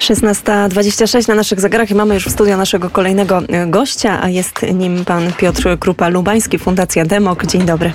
16.26 na naszych zegarach i mamy już w studio naszego kolejnego e, gościa, a jest nim pan Piotr Krupa-Lubański, Fundacja Demok. Dzień dobry.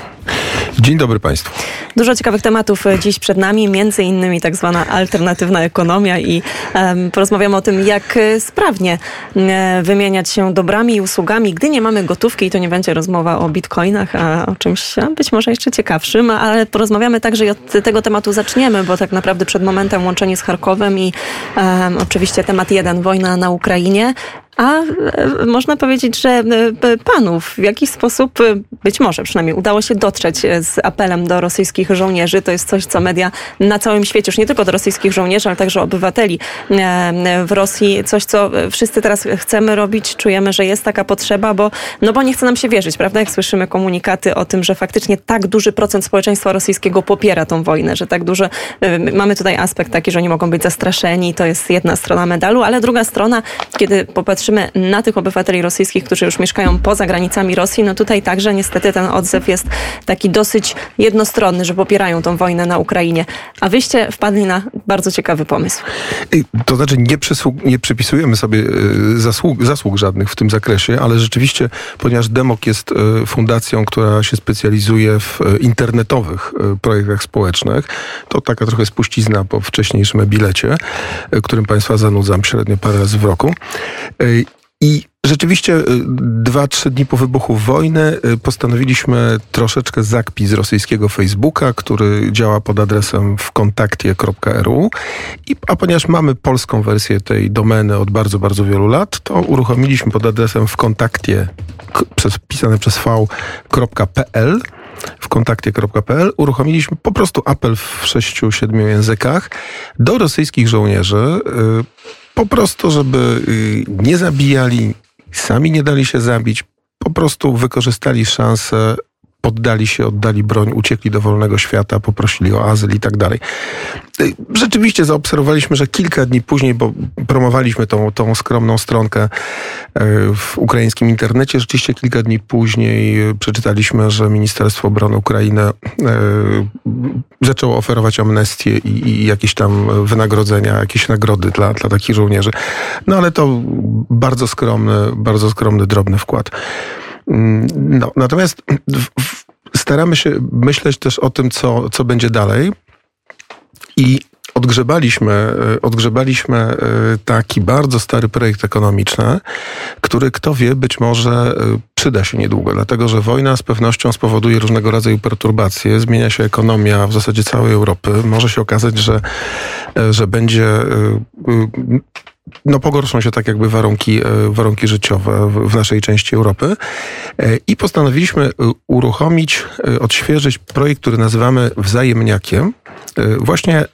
Dzień dobry Państwu. Dużo ciekawych tematów e, dziś przed nami, między innymi tak zwana alternatywna ekonomia i um, porozmawiamy o tym, jak e, sprawnie e, wymieniać się dobrami i usługami, gdy nie mamy gotówki i to nie będzie rozmowa o bitcoinach, a o czymś być może jeszcze ciekawszym, ale porozmawiamy także i od tego tematu zaczniemy, bo tak naprawdę przed momentem łączenie z Charkowem i um, oczywiście temat jeden, wojna na Ukrainie. A e, można powiedzieć, że e, panów w jakiś sposób, e, być może przynajmniej, udało się dotrzeć z apelem do rosyjskich żołnierzy. To jest coś, co media na całym świecie, już nie tylko do rosyjskich żołnierzy, ale także obywateli w Rosji, coś, co wszyscy teraz chcemy robić, czujemy, że jest taka potrzeba, bo, no bo nie chce nam się wierzyć, prawda? Jak słyszymy komunikaty o tym, że faktycznie tak duży procent społeczeństwa rosyjskiego popiera tą wojnę, że tak duży, mamy tutaj aspekt taki, że oni mogą być zastraszeni, to jest jedna strona medalu, ale druga strona, kiedy popatrzymy patrzymy na tych obywateli rosyjskich, którzy już mieszkają poza granicami Rosji, no tutaj także niestety ten odzew jest taki dosyć jednostronny, że popierają tą wojnę na Ukrainie. A wyście wpadli na bardzo ciekawy pomysł. To znaczy nie, nie przypisujemy sobie e, zasług, zasług żadnych w tym zakresie, ale rzeczywiście, ponieważ Demok jest e, fundacją, która się specjalizuje w e, internetowych projektach społecznych, to taka trochę spuścizna po wcześniejszym bilecie, którym Państwa zanudzam średnio parę razy w roku. I rzeczywiście y, dwa, trzy dni po wybuchu wojny y, postanowiliśmy troszeczkę zakpić z rosyjskiego Facebooka, który działa pod adresem w kontakcie.ru. I, a ponieważ mamy polską wersję tej domeny od bardzo, bardzo wielu lat, to uruchomiliśmy pod adresem w kontakcie przez, pisane przez v.pl w kontakcie.pl uruchomiliśmy po prostu apel w sześciu, siedmiu językach do rosyjskich żołnierzy y, po prostu, żeby y, nie zabijali, sami nie dali się zabić, po prostu wykorzystali szansę poddali się, oddali broń, uciekli do wolnego świata, poprosili o azyl i tak dalej. Rzeczywiście zaobserwowaliśmy, że kilka dni później, bo promowaliśmy tą, tą skromną stronkę y, w ukraińskim internecie, rzeczywiście kilka dni później przeczytaliśmy, że Ministerstwo Obrony Ukrainy zaczęło oferować amnestię i, i jakieś tam wynagrodzenia, jakieś nagrody dla, dla takich żołnierzy. No ale to bardzo skromny, bardzo skromny, drobny wkład. Mm, no, natomiast staramy się myśleć też o tym, co, co będzie dalej. I odgrzebaliśmy, e, odgrzebaliśmy e, taki bardzo stary projekt ekonomiczny, który kto wie, być może e, przyda się niedługo, dlatego że wojna z pewnością spowoduje różnego rodzaju perturbacje, zmienia się ekonomia w zasadzie całej Europy. Może się okazać, że, że będzie no pogorszą się tak jakby warunki, e, warunki życiowe w naszej części Europy e, i postanowiliśmy e, uruchomić, odświeżyć projekt, który nazywamy wzajemniakiem. Właśnie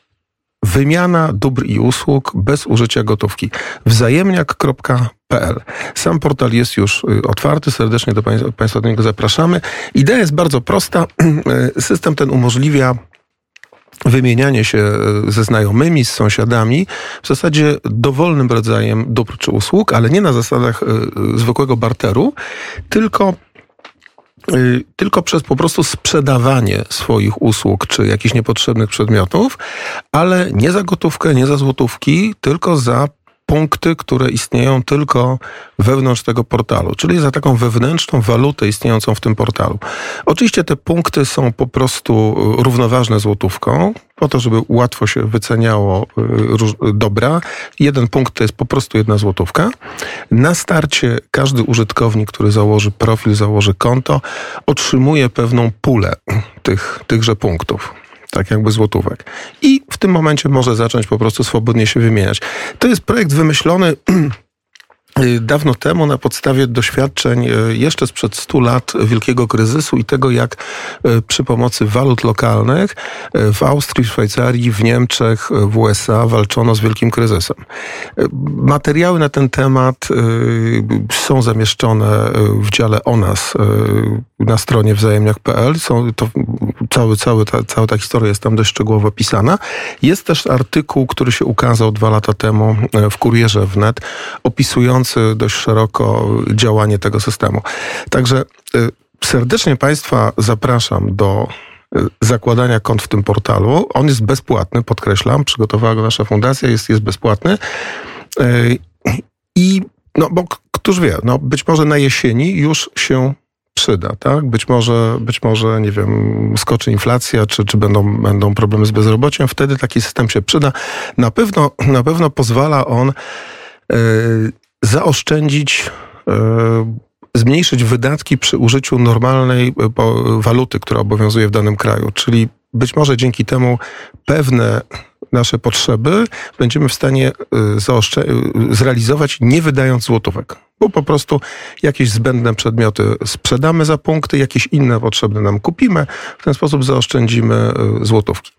wymiana dóbr i usług bez użycia gotówki. Wzajemniak.pl. Sam portal jest już otwarty, serdecznie do Państwa do niego zapraszamy. Idea jest bardzo prosta. System ten umożliwia wymienianie się e, ze znajomymi, z sąsiadami, w zasadzie dowolnym rodzajem dóbr czy usług, ale nie na zasadach e, zwykłego barteru, tylko e, tylko przez po prostu sprzedawanie swoich usług czy jakichś niepotrzebnych przedmiotów, ale nie za gotówkę, nie za złotówki, tylko za punkty, które istnieją tylko wewnątrz tego portalu, czyli za taką wewnętrzną walutę istniejącą w tym portalu. Oczywiście te punkty są po prostu równoważne złotówką, po to, żeby łatwo się wyceniało y, dobra. Jeden punkt to jest po prostu jedna złotówka. Na starcie każdy użytkownik, który założy profil, założy konto, otrzymuje pewną pulę tych, tychże punktów tak jakby złotówek. I w tym momencie może zacząć po prostu swobodnie się wymieniać. To jest projekt wymyślony Y, dawno temu na podstawie doświadczeń y, jeszcze sprzed 100 lat wielkiego kryzysu i tego, jak y, przy pomocy walut lokalnych w Austrii, w Szwajcarii, w Niemczech, w USA walczono z wielkim kryzysem. Materiały na ten temat są zamieszczone w dziale o nas na stronie wzajemniak.pl. Są to cały, cały ta, cała ta historia jest tam dość szczegółowo pisana. Jest też artykuł, który się ukazał dwa lata temu w Kurierze Wnet, opisujący dość szeroko działanie tego systemu. Także y, serdecznie Państwa zapraszam do zakładania kont w tym portalu. On jest bezpłatny, podkreślam, przygotowała go nasza fundacja, jest, jest bezpłatny. I no, bo któż wie, no, być może na jesieni już się przyda, tak? Być może, być może, nie wiem, skoczy inflacja, czy, czy będą, będą problemy z bezrobociem, wtedy taki system się przyda. Na pewno, na pewno pozwala on e, zaoszczędzić, e, zmniejszyć wydatki przy użyciu normalnej e, waluty, która obowiązuje w danym kraju, czyli być może dzięki temu pewne nasze potrzeby będziemy w stanie zrealizować nie wydając złotówek bo po prostu jakieś zbędne przedmioty sprzedamy za punkty, jakieś inne potrzebne nam kupimy. W ten sposób zaoszczędzimy y, złotówki.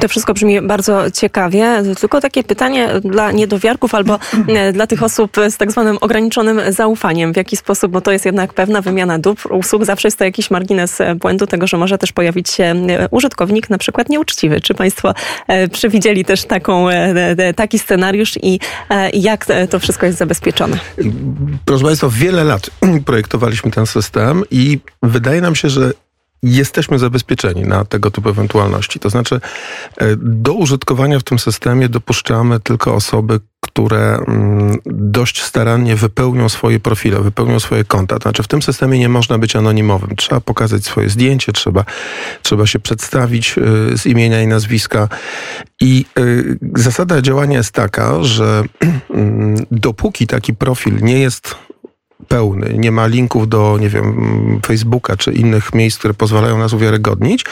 To wszystko brzmi bardzo ciekawie. Tylko takie pytanie dla niedowiarków albo e, dla tych osób z tak zwanym ograniczonym zaufaniem. W jaki sposób, bo to jest jednak pewna wymiana dóbr, usług. Zawsze jest to jakiś margines e, błędu tego, że może też pojawić się e, użytkownik na przykład nieuczciwy. Czy Państwo przewidzieli też taką, taki scenariusz i jak to wszystko jest zabezpieczone? Proszę Państwa, wiele lat projektowaliśmy ten system i wydaje nam się, że jesteśmy zabezpieczeni na tego typu ewentualności. To znaczy, e, do użytkowania w tym systemie dopuszczamy tylko osoby, które mm, dość starannie wypełnią swoje profile, wypełnią swoje konta. To znaczy, w tym systemie nie można być anonimowym. Trzeba pokazać swoje zdjęcie, trzeba, trzeba się przedstawić e, z imienia i nazwiska. I e, zasada działania jest taka, że mm, dopóki taki profil nie jest pełny, nie ma linków do, nie wiem, Facebooka czy innych miejsc, które pozwalają nas uwiarygodnić,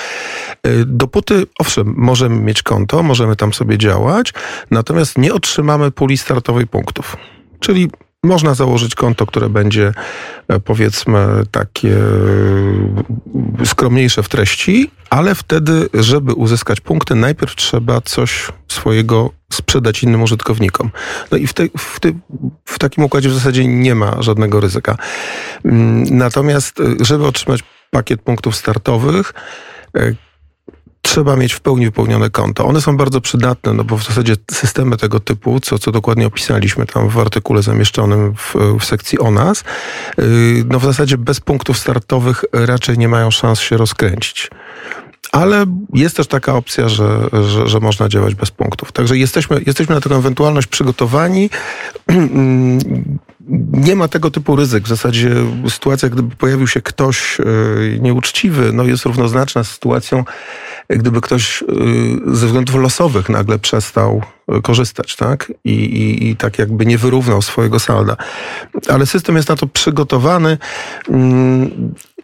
y, dopóty, owszem, możemy mieć konto, możemy tam sobie działać, natomiast nie otrzymamy puli startowej punktów. Czyli można założyć konto, które będzie e, powiedzmy takie e, skromniejsze w treści, ale wtedy, żeby uzyskać punkty, najpierw trzeba coś swojego sprzedać innym użytkownikom. No i w, te, w, w takim układzie w zasadzie nie ma żadnego ryzyka. Mm, natomiast, e, żeby otrzymać pakiet punktów startowych, trzeba mieć w pełni wypełnione konto. One są bardzo przydatne, no bo w zasadzie systemy tego typu, co, co dokładnie opisaliśmy tam w artykule zamieszczonym w, w sekcji o nas, yy, no w zasadzie bez punktów startowych raczej nie mają szans się rozkręcić. Ale jest też taka opcja, że, że, że, można działać bez punktów. Także jesteśmy, jesteśmy na taką ewentualność przygotowani. Nie ma tego typu ryzyk. W zasadzie sytuacja, gdyby pojawił się ktoś yy, nieuczciwy, no jest równoznaczna z sytuacją, gdyby ktoś y, ze względów losowych nagle przestał y, korzystać, tak? I, i, I, tak jakby nie wyrównał swojego salda. Ale system jest na to przygotowany.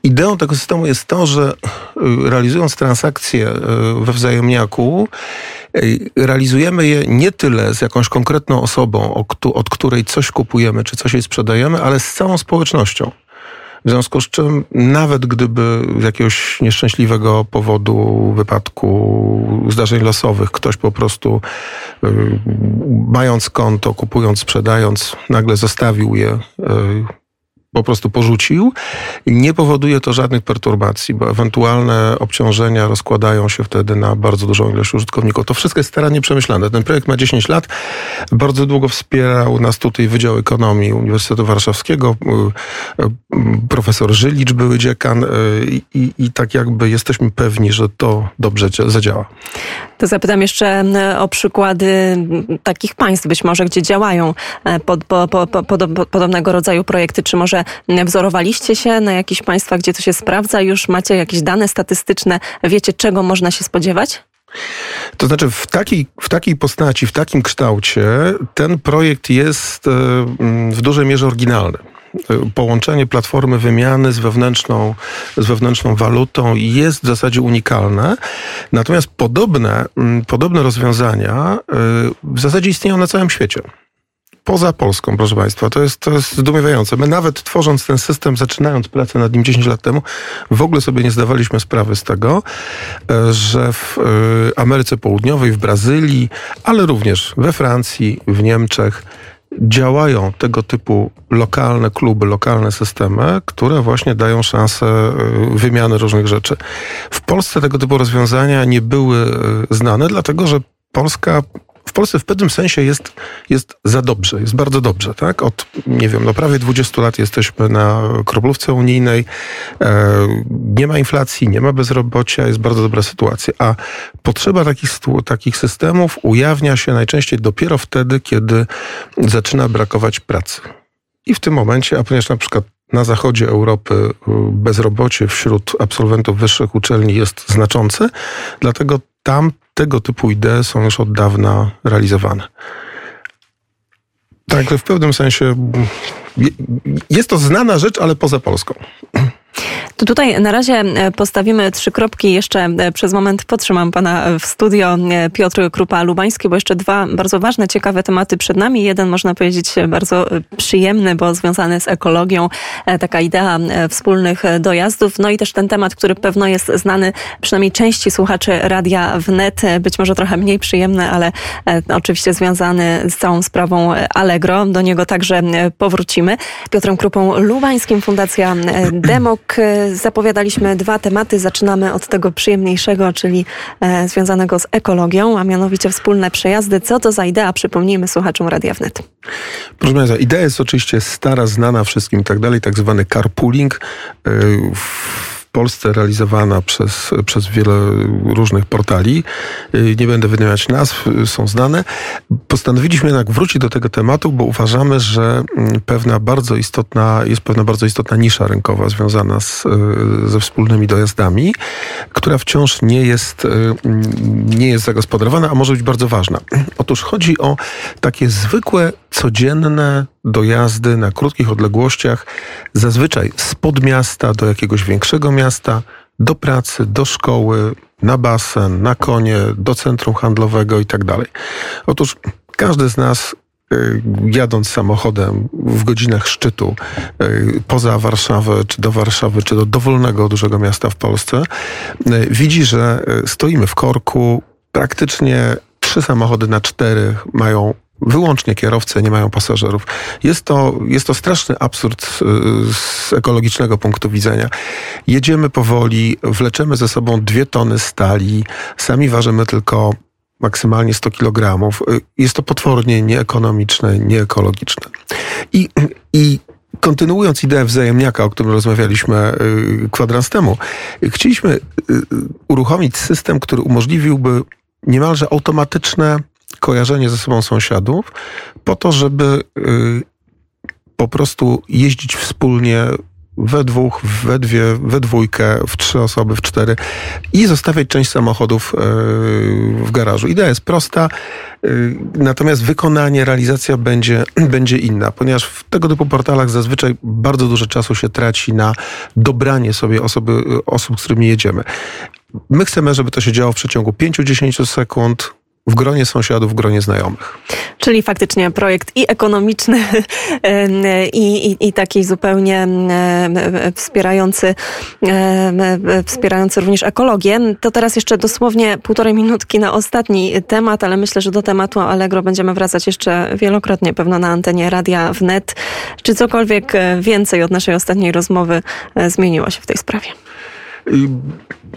Ideą tego systemu jest to, że y, realizując transakcje we wzajemniaku, realizujemy je nie tyle z jakąś konkretną osobą, od której coś kupujemy czy coś jej sprzedajemy, ale z całą społecznością. W związku z czym, nawet gdyby z jakiegoś nieszczęśliwego powodu, wypadku, zdarzeń losowych, ktoś po prostu y, mając konto, kupując, sprzedając, nagle zostawił je y, po prostu porzucił. Nie powoduje to żadnych perturbacji, bo ewentualne obciążenia rozkładają się wtedy na bardzo dużą ilość użytkowników. To wszystko jest starannie przemyślane. Ten projekt ma 10 lat. Bardzo długo wspierał nas tutaj Wydział Ekonomii Uniwersytetu Warszawskiego. Y, y, profesor Żylicz były dziekan y, i, i tak jakby jesteśmy pewni, że to dobrze zadziała. To zapytam jeszcze o przykłady takich państw, być może, gdzie działają pod, po, po, po, podobnego rodzaju projekty. Czy może wzorowaliście się na jakichś państwach, gdzie to się sprawdza? Już macie jakieś dane statystyczne? Wiecie, czego można się spodziewać? To znaczy, w takiej, w takiej postaci, w takim kształcie, ten projekt jest e, w dużej mierze oryginalny połączenie platformy wymiany z wewnętrzną, z wewnętrzną walutą jest w zasadzie unikalne. Natomiast podobne, podobne rozwiązania e, w zasadzie istnieją na całym świecie poza Polską, proszę Państwa. To jest, to jest zdumiewające. My nawet tworząc ten system, zaczynając pracę nad nim 10 lat temu, w ogóle sobie nie zdawaliśmy sprawy z tego, e, że w e, Ameryce Południowej, w Brazylii, ale również we Francji, w Niemczech, działają tego typu lokalne kluby, lokalne systemy, które właśnie dają szansę e, wymiany różnych rzeczy. W Polsce tego typu rozwiązania nie były znane, dlatego że Polska Polsce w pewnym sensie jest, jest za dobrze, jest bardzo dobrze. Tak? Od, nie wiem, no prawie 20 lat jesteśmy na kroplówce unijnej, e, nie ma inflacji, nie ma bezrobocia, jest bardzo dobra sytuacja. A potrzeba takich, takich systemów ujawnia się najczęściej dopiero wtedy, kiedy zaczyna brakować pracy. I w tym momencie, a ponieważ na przykład na zachodzie Europy y, bezrobocie wśród absolwentów wyższych uczelni jest znaczące, dlatego tam tego typu idee są już od dawna realizowane. Także w pewnym sensie jest to znana rzecz, ale poza Polską. To tutaj na razie e, postawimy trzy kropki. Jeszcze e, przez moment potrzymam pana w studio e, Piotr Krupa-Lubański, bo jeszcze dwa bardzo ważne, ciekawe tematy przed nami. Jeden można powiedzieć bardzo przyjemny, bo związany z ekologią, taka idea wspólnych dojazdów. No i też ten temat, który pewno jest znany przynajmniej części słuchaczy Radia Wnet, być może trochę mniej przyjemny, ale oczywiście związany z całą sprawą Allegro. Do niego także powrócimy. Piotrem Krupą Lubańskim, Fundacja Demok zapowiadaliśmy dwa tematy. Zaczynamy od tego przyjemniejszego, czyli e, związanego z ekologią, a mianowicie wspólne przejazdy. Co to za idea? Przypomnijmy słuchaczom Radia Wnet. Proszę Państwa, idea jest oczywiście stara, znana wszystkim i tak dalej, tak zwany carpooling. E, Polsce realizowana przez, przez wiele różnych portali. Y, nie będę wymieniać nazw, są znane. Postanowiliśmy jednak wrócić do tego tematu, bo uważamy, że mm, pewna bardzo istotna, jest pewna bardzo istotna nisza rynkowa związana z, y, ze wspólnymi dojazdami, która wciąż nie jest, y, nie jest zagospodarowana, a może być bardzo ważna. Otóż chodzi o takie zwykłe, codzienne dojazdy na krótkich odległościach, zazwyczaj spod miasta do jakiegoś większego miasta, do pracy, do szkoły, na basen, na konie, do centrum handlowego i tak dalej. Otóż każdy z nas y, jadąc samochodem w godzinach szczytu y, poza Warszawę, czy do Warszawy, czy do dowolnego dużego miasta w Polsce, y, widzi, że stoimy w korku, praktycznie trzy samochody na czterech mają wyłącznie kierowcy, nie mają pasażerów. Jest to, jest to straszny absurd z ekologicznego punktu widzenia. Jedziemy powoli, wleczemy ze sobą dwie tony stali, sami ważymy tylko maksymalnie 100 kg. Jest to potwornie nieekonomiczne, nieekologiczne. I, i kontynuując ideę wzajemniaka, o którym rozmawialiśmy y, kwadrans temu, chcieliśmy y, uruchomić system, który umożliwiłby niemalże automatyczne kojarzenie ze sobą sąsiadów, po to, żeby y, po prostu jeździć wspólnie we dwóch, we dwie, we dwójkę, w trzy osoby, w cztery i zostawiać część samochodów y, w garażu. Idea jest prosta, y, natomiast wykonanie, realizacja będzie, będzie inna, ponieważ w tego typu portalach zazwyczaj bardzo dużo czasu się traci na dobranie sobie osoby, osób, z którymi jedziemy. My chcemy, żeby to się działo w przeciągu 5-10 sekund, w gronie sąsiadów, w gronie znajomych. Czyli faktycznie projekt i ekonomiczny, i, i, i taki zupełnie wspierający, wspierający również ekologię. To teraz jeszcze dosłownie półtorej minutki na ostatni temat, ale myślę, że do tematu Allegro będziemy wracać jeszcze wielokrotnie, pewno na antenie Radia Wnet. Czy cokolwiek więcej od naszej ostatniej rozmowy e, zmieniło się w tej sprawie?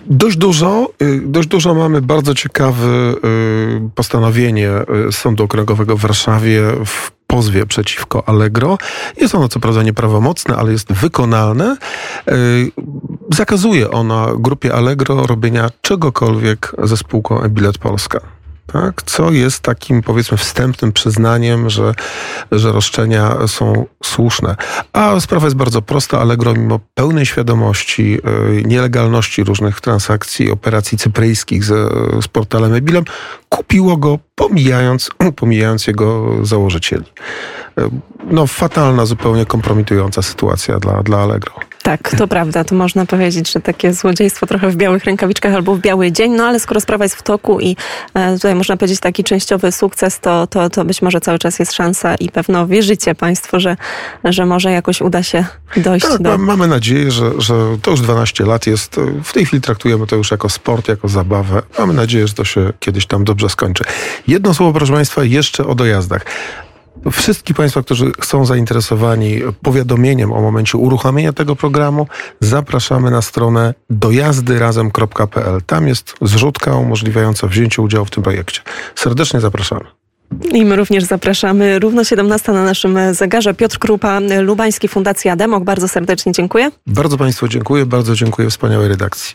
Dość dużo, y, dość dużo mamy bardzo ciekawe y, postanowienie y, Sądu Okręgowego w Warszawie w pozwie przeciwko Allegro. Jest ono co prawda nieprawomocne, ale jest wykonalne. Zakazuje ona grupie Allegro robienia czegokolwiek ze spółką e-Bilet Polska tak? co jest takim powiedzmy wstępnym przyznaniem, że, że roszczenia są słuszne. A sprawa jest bardzo prosta. Allegro mimo pełnej świadomości y, nielegalności różnych transakcji, operacji cypryjskich z, z portalem Ebilem, kupiło go pomijając, pomijając jego założycieli. Y, no fatalna, zupełnie kompromitująca sytuacja dla, dla Allegro. Tak, to prawda. To można powiedzieć, że takie złodziejstwo trochę w białych rękawiczkach albo w biały dzień, no ale skoro sprawa jest w toku i e, tutaj można powiedzieć taki częściowy sukces, to, to, to być może cały czas jest szansa i pewno wierzycie Państwo, że, że może jakoś uda się dojść tak, do... Mamy nadzieję, że, że to już 12 lat jest. W tej chwili traktujemy to już jako sport, jako zabawę. Mamy nadzieję, że to się kiedyś tam dobrze skończy. Jedno słowo, proszę Państwa, jeszcze o dojazdach. Wszystkich Państwa, którzy są zainteresowani powiadomieniem o momencie uruchomienia tego programu, zapraszamy na stronę dojazdyrazem.pl. Tam jest zrzutka umożliwiająca wzięcie udziału w tym projekcie. Serdecznie zapraszamy. I my również zapraszamy. Równo 17 na naszym zegarze. Piotr Krupa, Lubański Fundacja Demok. Bardzo serdecznie dziękuję. Bardzo Państwu dziękuję, bardzo dziękuję wspaniałej redakcji.